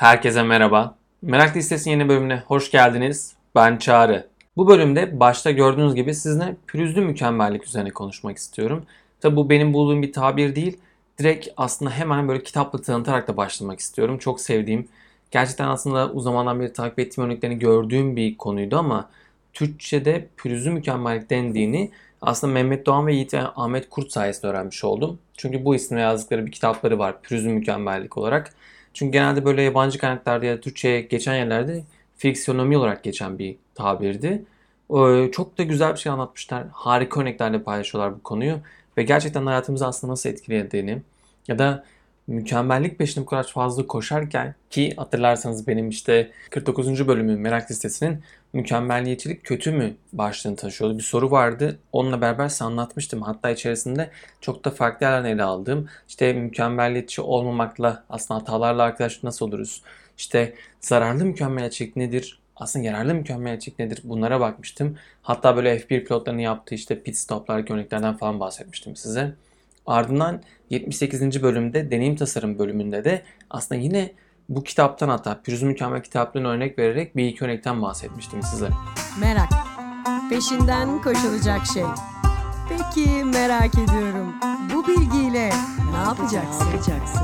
Herkese merhaba. Merak Listesi'nin yeni bölümüne hoş geldiniz. Ben Çağrı. Bu bölümde başta gördüğünüz gibi sizinle pürüzlü mükemmellik üzerine konuşmak istiyorum. Tabi bu benim bulduğum bir tabir değil. Direkt aslında hemen böyle kitapla tanıtarak da başlamak istiyorum. Çok sevdiğim, gerçekten aslında o zamandan beri takip ettiğim örneklerini gördüğüm bir konuydu ama Türkçe'de pürüzlü mükemmellik dendiğini aslında Mehmet Doğan ve Yiğit Ahmet Kurt sayesinde öğrenmiş oldum. Çünkü bu isimle yazdıkları bir kitapları var pürüzlü mükemmellik olarak. Çünkü genelde böyle yabancı kaynaklarda ya da Türkçe'ye geçen yerlerde fiksiyonomi olarak geçen bir tabirdi. Çok da güzel bir şey anlatmışlar. Harika örneklerle paylaşıyorlar bu konuyu. Ve gerçekten hayatımızı aslında nasıl etkilediğini ya da mükemmellik peşinde bu kadar fazla koşarken ki hatırlarsanız benim işte 49. bölümü merak listesinin mükemmelliyetçilik kötü mü başlığını taşıyordu. Bir soru vardı. Onunla beraber size anlatmıştım. Hatta içerisinde çok da farklı yerlerden ele aldığım işte mükemmelliyetçi olmamakla aslında hatalarla arkadaş nasıl oluruz? İşte zararlı mükemmeliyetçilik nedir? Aslında yararlı mükemmeliyetçilik nedir? Bunlara bakmıştım. Hatta böyle F1 pilotlarının yaptığı işte pit stoplar örneklerden falan bahsetmiştim size. Ardından 78. bölümde deneyim tasarım bölümünde de aslında yine bu kitaptan hatta Pürüzü Mükemmel kitaplarını örnek vererek bir iki örnekten bahsetmiştim size. Merak. Peşinden koşulacak şey. Peki merak ediyorum. Bu bilgiyle ne yapacaksın? Ne yapacaksın?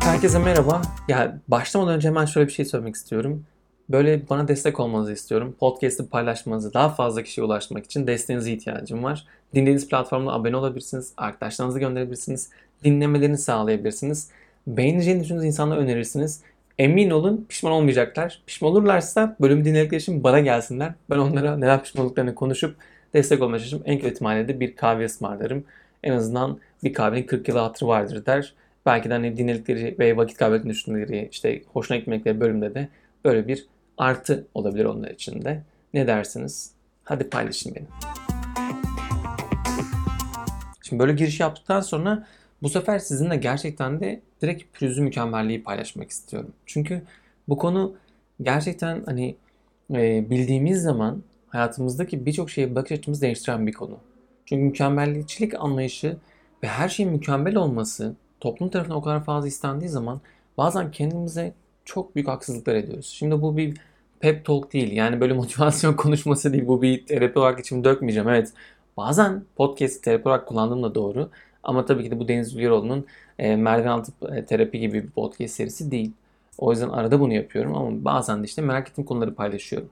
Herkese merhaba. Ya başlamadan önce hemen şöyle bir şey söylemek istiyorum. Böyle bana destek olmanızı istiyorum. Podcast'ı paylaşmanızı daha fazla kişiye ulaşmak için desteğinize ihtiyacım var. Dinlediğiniz platformda abone olabilirsiniz. Arkadaşlarınızı gönderebilirsiniz. Dinlemelerini sağlayabilirsiniz. Beğeneceğini düşündüğünüz insanlara önerirsiniz. Emin olun pişman olmayacaklar. Pişman olurlarsa bölümü dinledikleri için bana gelsinler. Ben onlara neler pişmanlıklarını konuşup destek olmaya çalışırım. En kötü ihtimalle bir kahve ısmarlarım. En azından bir kahvenin 40 yılı hatırı vardır der. Belki de hani dinledikleri ve vakit kaybettiğini düşündükleri işte hoşuna gitmekleri bölümde de böyle bir artı olabilir onlar için de. Ne dersiniz? Hadi paylaşın beni. Şimdi böyle giriş yaptıktan sonra bu sefer sizinle gerçekten de direkt pürüzlü mükemmelliği paylaşmak istiyorum. Çünkü bu konu gerçekten hani e, bildiğimiz zaman hayatımızdaki birçok şeye bakış açımızı değiştiren bir konu. Çünkü mükemmelliyetçilik anlayışı ve her şeyin mükemmel olması toplum tarafından o kadar fazla istendiği zaman bazen kendimize çok büyük haksızlıklar ediyoruz. Şimdi bu bir pep talk değil. Yani böyle motivasyon konuşması değil. Bu bir terapi olarak içimi dökmeyeceğim. Evet bazen podcast terapi olarak kullandığım da doğru. Ama tabii ki de bu Deniz Bilgeroğlu'nun e, merdiven altı e, terapi gibi bir podcast serisi değil. O yüzden arada bunu yapıyorum ama bazen de işte merak ettiğim konuları paylaşıyorum.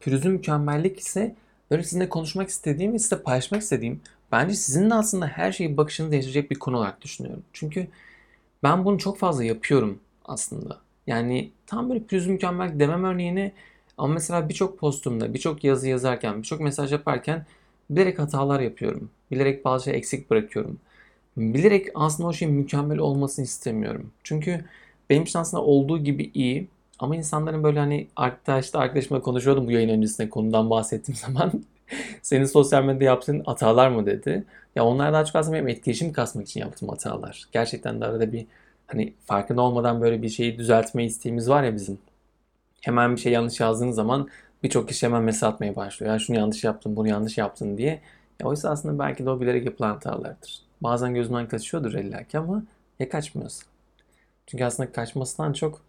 Pürüzlü mükemmellik ise böyle sizinle konuşmak istediğim ve size paylaşmak istediğim bence sizin de aslında her şeyi bakışını değiştirecek bir konu olarak düşünüyorum. Çünkü ben bunu çok fazla yapıyorum aslında. Yani tam böyle pürüzlü mükemmel demem örneğini ama mesela birçok postumda, birçok yazı yazarken, birçok mesaj yaparken bilerek hatalar yapıyorum. Bilerek bazı şey eksik bırakıyorum bilerek aslında o şeyin mükemmel olmasını istemiyorum. Çünkü benim için aslında olduğu gibi iyi ama insanların böyle hani arkadaşta arkadaşımla konuşuyordum bu yayın öncesinde konudan bahsettiğim zaman senin sosyal medyada yaptığın hatalar mı dedi. Ya onlar daha çok aslında benim etkileşim kasmak için yaptığım hatalar. Gerçekten de arada bir hani farkında olmadan böyle bir şeyi düzeltme isteğimiz var ya bizim. Hemen bir şey yanlış yazdığınız zaman birçok kişi hemen mesaj atmaya başlıyor. Ya şunu yanlış yaptın, bunu yanlış yaptın diye. Ya oysa aslında belki de o bilerek yapılan hatalardır. Bazen gözümden kaçıyordur illaki ama ya kaçmıyorsa. Çünkü aslında kaçmasından çok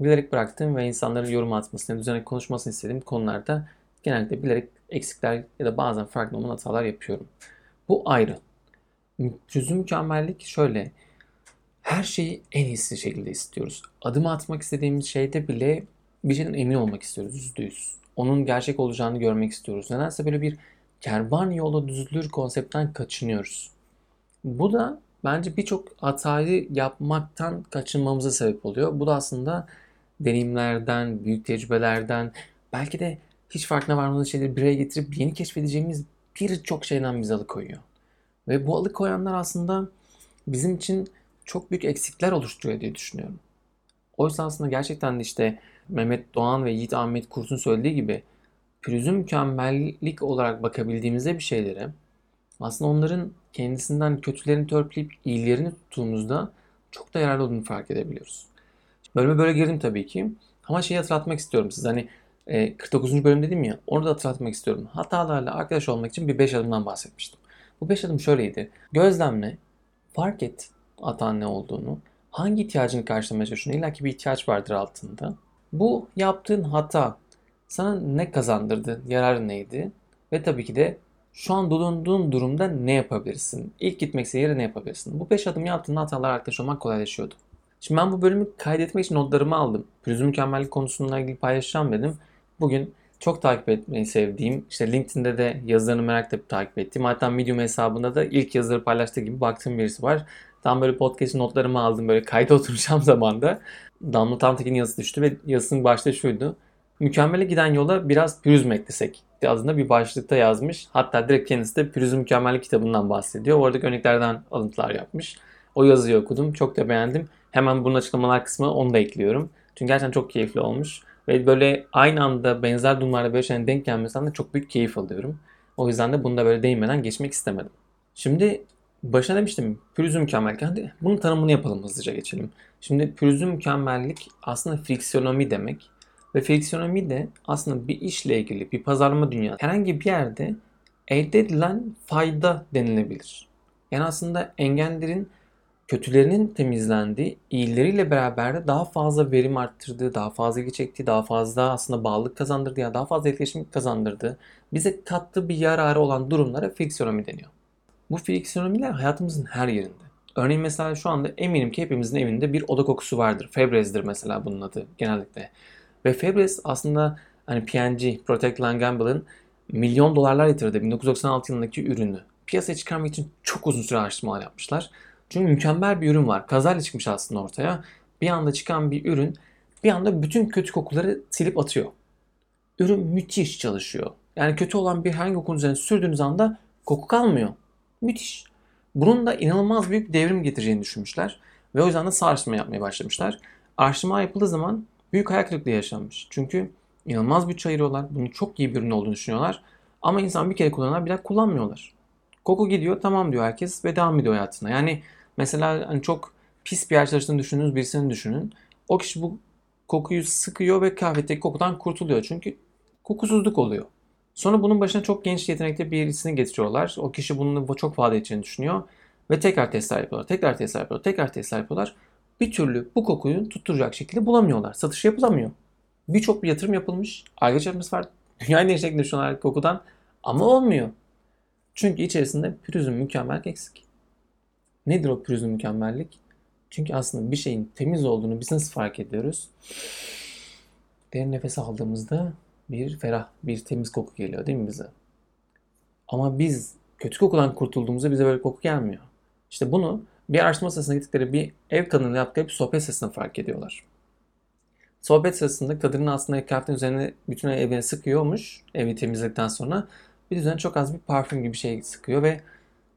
bilerek bıraktığım ve insanların yorum atmasını, düzenli konuşmasını istediğim konularda genellikle bilerek eksikler ya da bazen farklı olmayan hatalar yapıyorum. Bu ayrı. Çözüm mükemmellik şöyle. Her şeyi en iyisi şekilde istiyoruz. Adım atmak istediğimiz şeyde bile bir şeyden emin olmak istiyoruz yüzde yüz. Onun gerçek olacağını görmek istiyoruz. Nedense böyle bir kervan yolu düzülür konseptten kaçınıyoruz. Bu da bence birçok hatayı yapmaktan kaçınmamıza sebep oluyor. Bu da aslında deneyimlerden, büyük tecrübelerden, belki de hiç farkına varmadığımız şeyleri bir getirip yeni keşfedeceğimiz birçok şeyden bizi alıkoyuyor. Ve bu alıkoyanlar aslında bizim için çok büyük eksikler oluşturuyor diye düşünüyorum. Oysa aslında gerçekten de işte Mehmet Doğan ve Yiğit Ahmet Kurt'un söylediği gibi pürüzün mükemmellik olarak bakabildiğimizde bir şeylere aslında onların kendisinden kötülerini törpüleyip iyilerini tuttuğumuzda çok da yararlı olduğunu fark edebiliyoruz. Bölüme böyle girdim tabii ki. Ama şeyi hatırlatmak istiyorum size. Hani 49. E, bölüm dedim ya onu da hatırlatmak istiyorum. Hatalarla arkadaş olmak için bir 5 adımdan bahsetmiştim. Bu 5 adım şöyleydi. Gözlemle, fark et hatan ne olduğunu, hangi ihtiyacını karşılamaya çalışıyorsun? İlla ki bir ihtiyaç vardır altında. Bu yaptığın hata sana ne kazandırdı? Yararı neydi? Ve tabii ki de şu an bulunduğun durumda ne yapabilirsin? İlk gitmek istediğin yere ne yapabilirsin? Bu 5 adım yaptığın hatalar arkadaş olmak kolaylaşıyordu. Şimdi ben bu bölümü kaydetmek için notlarımı aldım. Pürüzü mükemmellik konusuyla ilgili paylaşacağım dedim. Bugün çok takip etmeyi sevdiğim, işte LinkedIn'de de yazılarını merak edip takip ettiğim, hatta Medium hesabında da ilk yazıları paylaştığı gibi baktığım birisi var. Tam böyle podcast notlarımı aldım böyle kayda oturacağım zamanda. Damla Tantekin yazısı düştü ve yazısının başta şuydu. Mükemmele giden yola biraz pürüz mü eklesek? adında bir başlıkta yazmış. Hatta direkt kendisi de Pürüz'ün Mükemmellik kitabından bahsediyor. Oradaki örneklerden alıntılar yapmış. O yazıyı okudum. Çok da beğendim. Hemen bunun açıklamalar kısmına onu da ekliyorum. Çünkü gerçekten çok keyifli olmuş. Ve böyle aynı anda benzer durumlarda böyle şeylerin denk gelmesinden de çok büyük keyif alıyorum. O yüzden de bunu da böyle değinmeden geçmek istemedim. Şimdi başına demiştim pürüzü mükemmellik. Hadi bunun tanımını yapalım hızlıca geçelim. Şimdi pürüzü mükemmellik aslında friksiyonomi demek. Ve friksiyonomi de aslında bir işle ilgili bir pazarlama dünyası herhangi bir yerde elde edilen fayda denilebilir. Yani aslında engellerin kötülerinin temizlendiği, iyileriyle beraber de daha fazla verim arttırdığı, daha fazla ilgi çektiği, daha fazla aslında bağlılık kazandırdığı, ya daha fazla etkileşim kazandırdığı, bize kattığı bir yararı olan durumlara friksiyonomi deniyor. Bu friksiyonomiler hayatımızın her yerinde. Örneğin mesela şu anda eminim ki hepimizin evinde bir oda kokusu vardır. Febrez'dir mesela bunun adı genellikle. Ve Febreze aslında hani P&G, Protect Gamble'ın milyon dolarlar yatırdığı 1996 yılındaki ürünü piyasaya çıkarmak için çok uzun süre araştırmalar yapmışlar. Çünkü mükemmel bir ürün var. Kazayla çıkmış aslında ortaya. Bir anda çıkan bir ürün bir anda bütün kötü kokuları silip atıyor. Ürün müthiş çalışıyor. Yani kötü olan bir herhangi kokunun üzerine sürdüğünüz anda koku kalmıyor. Müthiş. Bunun da inanılmaz büyük devrim getireceğini düşünmüşler. Ve o yüzden de araştırma yapmaya başlamışlar. Araştırma yapıldığı zaman büyük hayal kırıklığı yaşanmış. Çünkü inanılmaz bütçe ayırıyorlar. Bunun çok iyi bir ürün olduğunu düşünüyorlar. Ama insan bir kere kullananlar bir daha kullanmıyorlar. Koku gidiyor tamam diyor herkes ve devam ediyor hayatına. Yani mesela hani çok pis bir yer çalıştığını düşündüğünüz birisini düşünün. O kişi bu kokuyu sıkıyor ve kahvedeki kokudan kurtuluyor. Çünkü kokusuzluk oluyor. Sonra bunun başına çok genç yetenekli birisini getiriyorlar. O kişi bunun çok fazla edeceğini düşünüyor. Ve tekrar testler yapıyorlar. Tekrar testler yapıyorlar. Tekrar testler yapıyorlar bir türlü bu kokuyu tutturacak şekilde bulamıyorlar. Satış yapılamıyor. Birçok bir yatırım yapılmış. Ayrıca çalışması var. Dünyayı değiştirecek düşünüyorlar kokudan. Ama olmuyor. Çünkü içerisinde pürüzün mükemmellik eksik. Nedir o pürüzün mükemmellik? Çünkü aslında bir şeyin temiz olduğunu biz nasıl fark ediyoruz? Derin nefes aldığımızda bir ferah, bir temiz koku geliyor değil mi bize? Ama biz kötü kokudan kurtulduğumuzda bize böyle koku gelmiyor. İşte bunu bir araştırma sırasında gittikleri bir ev kadını yaptıkları bir sohbet sırasında fark ediyorlar. Sohbet sırasında kadının aslında kıyafetin üzerine bütün evini sıkıyormuş evi temizledikten sonra. Bir üzerine çok az bir parfüm gibi bir şey sıkıyor ve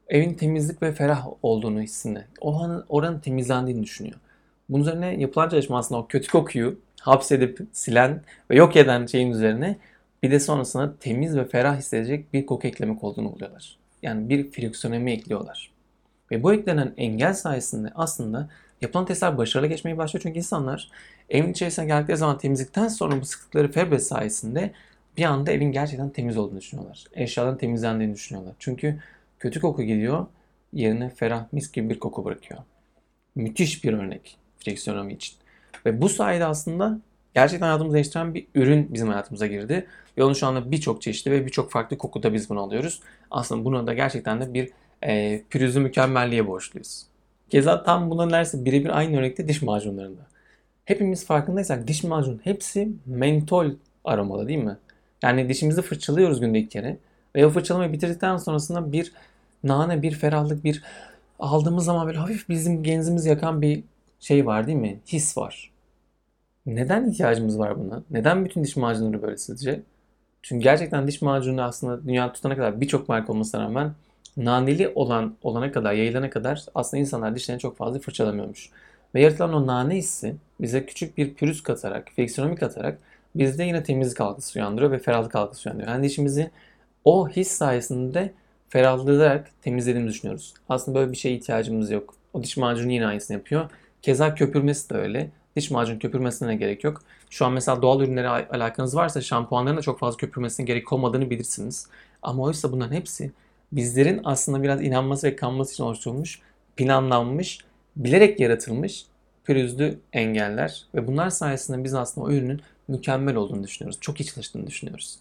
evin temizlik ve ferah olduğunu hissinde. O an oranın temizlendiğini düşünüyor. Bunun üzerine yapılan çalışma aslında o kötü kokuyu hapsedip silen ve yok eden şeyin üzerine bir de sonrasında temiz ve ferah hissedecek bir koku eklemek olduğunu buluyorlar. Yani bir friksiyonomi ekliyorlar. Ve bu eklenen engel sayesinde aslında yapılan testler başarılı geçmeye başlıyor. Çünkü insanlar evin içerisine geldikleri zaman temizlikten sonra bu sıktıkları febre sayesinde bir anda evin gerçekten temiz olduğunu düşünüyorlar. Eşyaların temizlendiğini düşünüyorlar. Çünkü kötü koku gidiyor yerine ferah mis gibi bir koku bırakıyor. Müthiş bir örnek friksiyonomi için. Ve bu sayede aslında gerçekten hayatımızı değiştiren bir ürün bizim hayatımıza girdi. Ve onun şu anda birçok çeşitli ve birçok farklı kokuda biz bunu alıyoruz. Aslında buna da gerçekten de bir e, pürüzü mükemmelliğe borçluyuz. Keza tam buna neredeyse birebir aynı örnekte diş macunlarında. Hepimiz farkındaysak diş macun hepsi mentol aromalı değil mi? Yani dişimizi fırçalıyoruz günde iki kere. Ve o fırçalamayı bitirdikten sonrasında bir nane, bir ferahlık, bir aldığımız zaman böyle hafif bizim genzimizi yakan bir şey var değil mi? His var. Neden ihtiyacımız var buna? Neden bütün diş macunları böyle sizce? Çünkü gerçekten diş macunu aslında dünya tutana kadar birçok marka olmasına rağmen naneli olan olana kadar, yayılana kadar aslında insanlar dişlerini çok fazla fırçalamıyormuş. Ve yaratılan o nane hissi bize küçük bir pürüz katarak, friksiyonomi katarak bizde yine temizlik algısı uyandırıyor ve ferahlık algısı uyandırıyor. Yani dişimizi o his sayesinde ferahlayarak temizlediğimizi düşünüyoruz. Aslında böyle bir şeye ihtiyacımız yok. O diş macunu yine aynısını yapıyor. Keza köpürmesi de öyle. Diş macunu köpürmesine gerek yok. Şu an mesela doğal ürünlere alakanız varsa şampuanların da çok fazla köpürmesine gerek olmadığını bilirsiniz. Ama oysa bunların hepsi bizlerin aslında biraz inanması ve kanması için oluşturulmuş, planlanmış, bilerek yaratılmış pürüzlü engeller ve bunlar sayesinde biz aslında o ürünün mükemmel olduğunu düşünüyoruz. Çok iyi çalıştığını düşünüyoruz.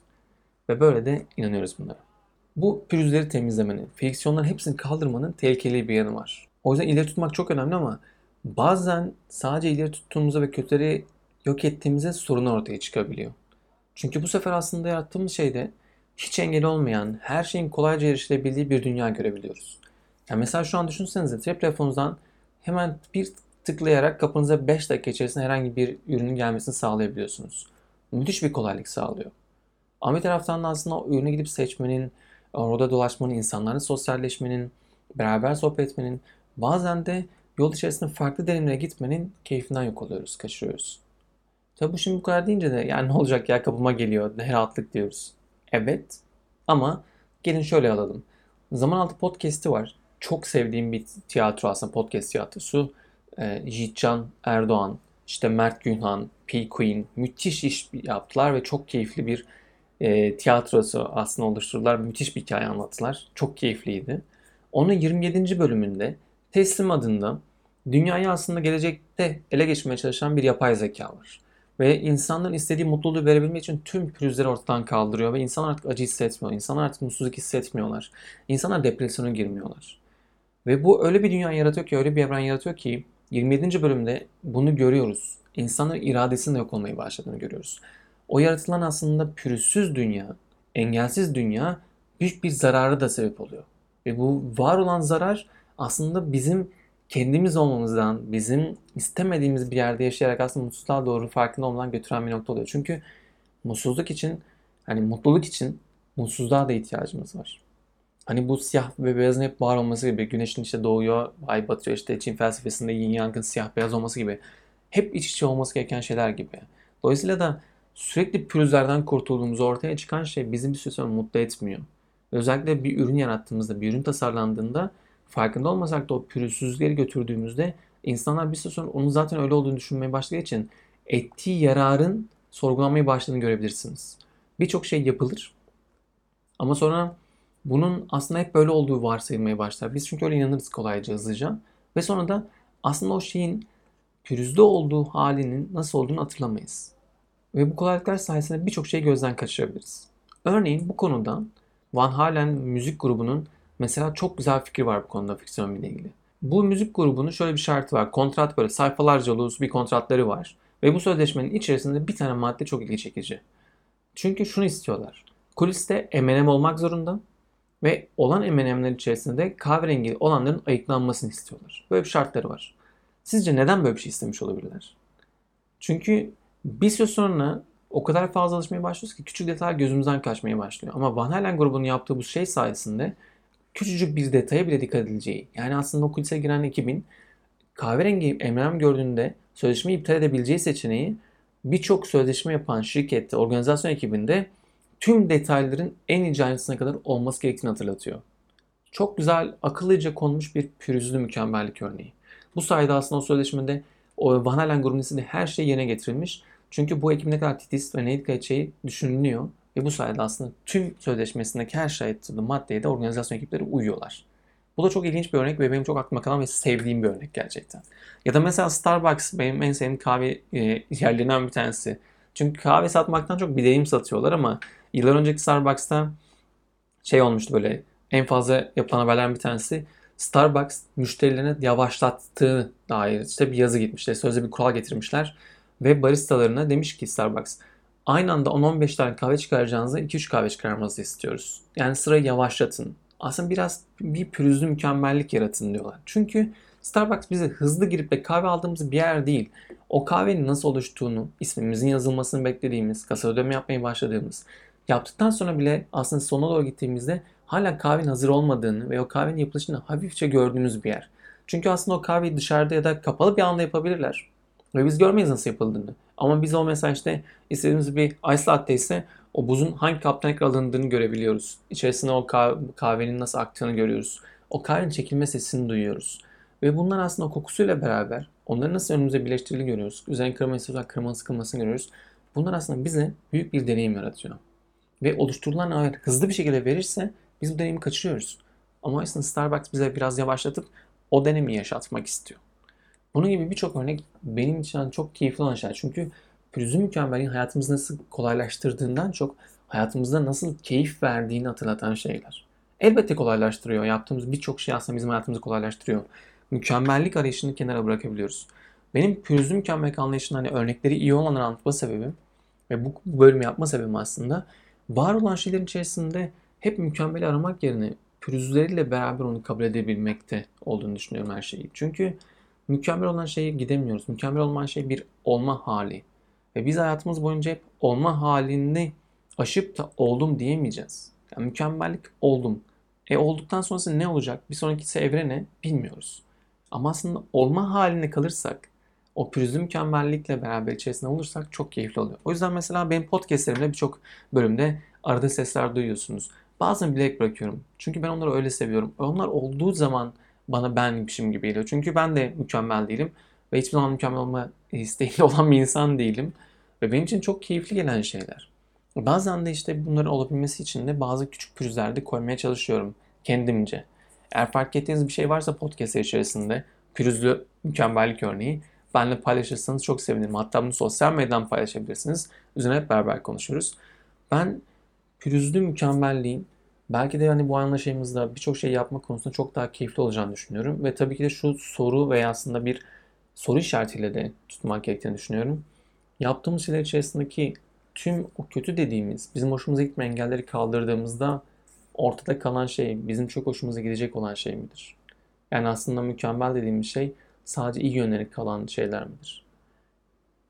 Ve böyle de inanıyoruz bunlara. Bu pürüzleri temizlemenin, friksiyonların hepsini kaldırmanın tehlikeli bir yanı var. O yüzden ileri tutmak çok önemli ama bazen sadece ileri tuttuğumuzda ve kötüleri yok ettiğimizde sorun ortaya çıkabiliyor. Çünkü bu sefer aslında yarattığımız şeyde hiç engel olmayan, her şeyin kolayca erişilebildiği bir dünya görebiliyoruz. Yani mesela şu an düşünsenize cep telefonunuzdan hemen bir tıklayarak kapınıza 5 dakika içerisinde herhangi bir ürünün gelmesini sağlayabiliyorsunuz. Müthiş bir kolaylık sağlıyor. Ama bir taraftan da aslında o ürünü gidip seçmenin, orada dolaşmanın, insanlarla sosyalleşmenin, beraber sohbet etmenin, bazen de yol içerisinde farklı deneyimlere gitmenin keyfinden yok oluyoruz, kaçırıyoruz. Tabi bu şimdi bu kadar deyince de yani ne olacak ya kapıma geliyor, ne rahatlık diyoruz. Evet ama gelin şöyle alalım. Zaman Altı Podcast'i var. Çok sevdiğim bir tiyatro aslında podcast tiyatrosu. Ee, Yiğitcan Erdoğan, işte Mert Günhan, P. Queen müthiş iş yaptılar ve çok keyifli bir e, tiyatrosu aslında oluşturdular. Müthiş bir hikaye anlattılar. Çok keyifliydi. Onun 27. bölümünde Teslim adında dünyayı aslında gelecekte ele geçirmeye çalışan bir yapay zeka var. Ve insanların istediği mutluluğu verebilmek için tüm pürüzleri ortadan kaldırıyor ve insanlar artık acı hissetmiyor. İnsanlar artık mutsuzluk hissetmiyorlar. İnsanlar depresyona girmiyorlar. Ve bu öyle bir dünya yaratıyor ki, öyle bir evren yaratıyor ki 27. bölümde bunu görüyoruz. İnsanların iradesinin yok olmayı başladığını görüyoruz. O yaratılan aslında pürüzsüz dünya, engelsiz dünya büyük bir zararı da sebep oluyor. Ve bu var olan zarar aslında bizim kendimiz olmamızdan, bizim istemediğimiz bir yerde yaşayarak aslında mutsuzluğa doğru farkında olmadan götüren bir nokta oluyor. Çünkü mutsuzluk için, hani mutluluk için mutsuzluğa da ihtiyacımız var. Hani bu siyah ve beyazın hep var olması gibi, güneşin işte doğuyor, ay batıyor, işte Çin felsefesinde yin yangın siyah beyaz olması gibi. Hep iç içe olması gereken şeyler gibi. Dolayısıyla da sürekli pürüzlerden kurtulduğumuz ortaya çıkan şey bizim bir süre sonra mutlu etmiyor. Özellikle bir ürün yarattığımızda, bir ürün tasarlandığında farkında olmasak da o pürüzsüzlükleri götürdüğümüzde insanlar bir süre sonra onun zaten öyle olduğunu düşünmeye başladığı için ettiği yararın sorgulanmaya başladığını görebilirsiniz. Birçok şey yapılır ama sonra bunun aslında hep böyle olduğu varsayılmaya başlar. Biz çünkü öyle inanırız kolayca, hızlıca. Ve sonra da aslında o şeyin pürüzlü olduğu halinin nasıl olduğunu hatırlamayız. Ve bu kolaylıklar sayesinde birçok şeyi gözden kaçırabiliriz. Örneğin bu konuda Van Halen müzik grubunun mesela çok güzel fikri var bu konuda fiksiyon ile ilgili. Bu müzik grubunun şöyle bir şartı var. Kontrat böyle sayfalarca dolu bir kontratları var. Ve bu sözleşmenin içerisinde bir tane madde çok ilgi çekici. Çünkü şunu istiyorlar. Kuliste M&M olmak zorunda ve olan M&M'ler içerisinde de kahverengi olanların ayıklanmasını istiyorlar. Böyle bir şartları var. Sizce neden böyle bir şey istemiş olabilirler? Çünkü bir süre sonra o kadar fazla alışmaya başlıyoruz ki küçük detaylar gözümüzden kaçmaya başlıyor. Ama Van Halen grubunun yaptığı bu şey sayesinde küçücük bir detaya bile dikkat edileceği. Yani aslında o kulise giren ekibin kahverengi M&M gördüğünde sözleşmeyi iptal edebileceği seçeneği birçok sözleşme yapan şirkette, organizasyon ekibinde tüm detayların en ince ayrıntısına kadar olması gerektiğini hatırlatıyor. Çok güzel, akıllıca konmuş bir pürüzlü mükemmellik örneği. Bu sayede aslında o sözleşmede o Van Halen içinde her şey yerine getirilmiş. Çünkü bu ekip ne kadar titiz ve ne dikkat edeceği düşünülüyor. Ve bu sayede aslında tüm sözleşmesindeki her şahit maddeye de organizasyon ekipleri uyuyorlar. Bu da çok ilginç bir örnek ve benim çok aklıma kalan ve sevdiğim bir örnek gerçekten. Ya da mesela Starbucks benim en sevdiğim kahve e, yerlerinden bir tanesi. Çünkü kahve satmaktan çok bir deneyim satıyorlar ama yıllar önceki Starbucks'ta şey olmuştu böyle en fazla yapılan haberlerden bir tanesi Starbucks müşterilerine yavaşlattığı dair işte bir yazı gitmişler. Sözde bir kural getirmişler. Ve baristalarına demiş ki Starbucks aynı anda 10-15 tane kahve çıkaracağınızda 2-3 kahve çıkarmanızı istiyoruz. Yani sırayı yavaşlatın. Aslında biraz bir pürüzlü mükemmellik yaratın diyorlar. Çünkü Starbucks bize hızlı girip de kahve aldığımız bir yer değil. O kahvenin nasıl oluştuğunu, ismimizin yazılmasını beklediğimiz, kasa ödeme yapmaya başladığımız, yaptıktan sonra bile aslında sona doğru gittiğimizde hala kahvenin hazır olmadığını ve o kahvenin yapılışını hafifçe gördüğümüz bir yer. Çünkü aslında o kahveyi dışarıda ya da kapalı bir anda yapabilirler. Ve biz görmeyiz nasıl yapıldığını. Ama biz o işte istediğimiz bir ice latte ise o buzun hangi kaptan alındığını görebiliyoruz. İçerisine o kahvenin nasıl aktığını görüyoruz. O kahvenin çekilme sesini duyuyoruz. Ve bunlar aslında kokusuyla beraber onları nasıl önümüze birleştirildiğini görüyoruz. Üzerine kırma istiyorsak kırmanın sıkılmasını görüyoruz. Bunlar aslında bize büyük bir deneyim yaratıyor. Ve oluşturulan eğer hızlı bir şekilde verirse biz bu deneyimi kaçırıyoruz. Ama aslında Starbucks bize biraz yavaşlatıp o deneyimi yaşatmak istiyor. Bunun gibi birçok örnek benim için hani çok keyifli olan şeyler. Çünkü pürüzü mükemmelliğin hayatımızı nasıl kolaylaştırdığından çok hayatımızda nasıl keyif verdiğini hatırlatan şeyler. Elbette kolaylaştırıyor. Yaptığımız birçok şey aslında bizim hayatımızı kolaylaştırıyor. Mükemmellik arayışını kenara bırakabiliyoruz. Benim pürüzlü mükemmellik anlayışının hani örnekleri iyi olanları anlatma sebebim ve bu bölümü yapma sebebim aslında var olan şeylerin içerisinde hep mükemmeli aramak yerine pürüzleriyle beraber onu kabul edebilmekte olduğunu düşünüyorum her şeyi. Çünkü mükemmel olan şeye gidemiyoruz. Mükemmel olan şey bir olma hali. Ve biz hayatımız boyunca hep olma halini aşıp da oldum diyemeyeceğiz. Yani mükemmellik oldum. E olduktan sonrası ne olacak? Bir sonraki evre ne? Bilmiyoruz. Ama aslında olma haline kalırsak, o pürüzlü mükemmellikle beraber içerisinde olursak çok keyifli oluyor. O yüzden mesela benim podcastlerimde birçok bölümde arada sesler duyuyorsunuz. Bazen bilerek bırakıyorum. Çünkü ben onları öyle seviyorum. Onlar olduğu zaman bana benmişim gibi geliyor. Çünkü ben de mükemmel değilim. Ve hiçbir zaman mükemmel olma isteğinde olan bir insan değilim. Ve benim için çok keyifli gelen şeyler. Bazen de işte bunların olabilmesi için de bazı küçük pürüzler de koymaya çalışıyorum kendimce. Eğer fark ettiğiniz bir şey varsa podcast içerisinde pürüzlü mükemmellik örneği benimle paylaşırsanız çok sevinirim. Hatta bunu sosyal medyadan paylaşabilirsiniz. Üzerine hep beraber konuşuruz. Ben pürüzlü mükemmelliğin belki de hani bu anlaşmamızda birçok şey yapma konusunda çok daha keyifli olacağını düşünüyorum. Ve tabii ki de şu soru veya aslında bir soru işaretiyle de tutmak gerektiğini düşünüyorum. Yaptığımız şeyler içerisindeki tüm o kötü dediğimiz, bizim hoşumuza gitmeyen engelleri kaldırdığımızda ortada kalan şey bizim çok hoşumuza gidecek olan şey midir? Yani aslında mükemmel dediğimiz şey sadece iyi yönleri kalan şeyler midir?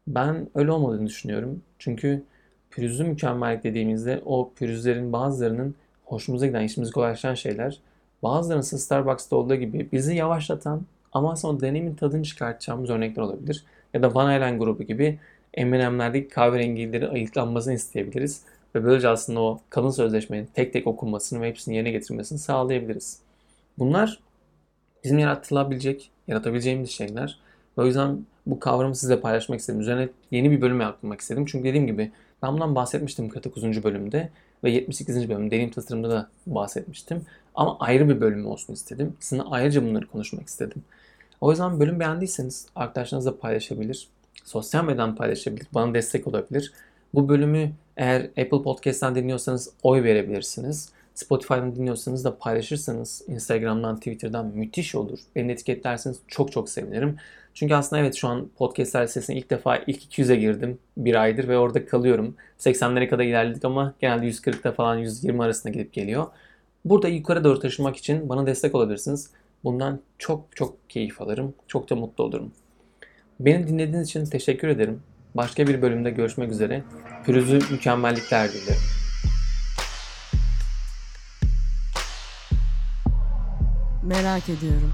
Ben öyle olmadığını düşünüyorum. Çünkü pürüzlü mükemmellik dediğimizde o pürüzlerin bazılarının hoşumuza giden, işimizi kolaylaştıran şeyler bazılarının Starbucks'ta olduğu gibi bizi yavaşlatan ama sonra deneyimin tadını çıkartacağımız örnekler olabilir. Ya da Van Halen grubu gibi M&M'lerdeki kahverengileri ayıklanmasını isteyebiliriz. Ve böylece aslında o kalın sözleşmenin tek tek okunmasını ve hepsini yerine getirmesini sağlayabiliriz. Bunlar bizim yaratılabilecek, yaratabileceğimiz şeyler. O yüzden bu kavramı size paylaşmak istedim. Üzerine yeni bir bölüm yapmak istedim. Çünkü dediğim gibi ben bundan bahsetmiştim 49. bölümde ve 78. bölüm deneyim tasarımda da bahsetmiştim. Ama ayrı bir bölüm olsun istedim. Sizinle ayrıca bunları konuşmak istedim. O yüzden bölüm beğendiyseniz arkadaşlarınızla paylaşabilir. Sosyal medyadan paylaşabilir. Bana destek olabilir. Bu bölümü eğer Apple Podcast'ten dinliyorsanız oy verebilirsiniz. Spotify'dan dinliyorsanız da paylaşırsanız Instagram'dan, Twitter'dan müthiş olur. Beni etiketlerseniz çok çok sevinirim. Çünkü aslında evet şu an podcastler listesine ilk defa ilk 200'e girdim bir aydır ve orada kalıyorum. 80'lere kadar ilerledik ama genelde 140'ta falan 120 arasında gidip geliyor. Burada yukarı doğru taşımak için bana destek olabilirsiniz. Bundan çok çok keyif alırım. Çok da mutlu olurum. Beni dinlediğiniz için teşekkür ederim. Başka bir bölümde görüşmek üzere. Pürüzlü mükemmellikler dilerim. Merak ediyorum.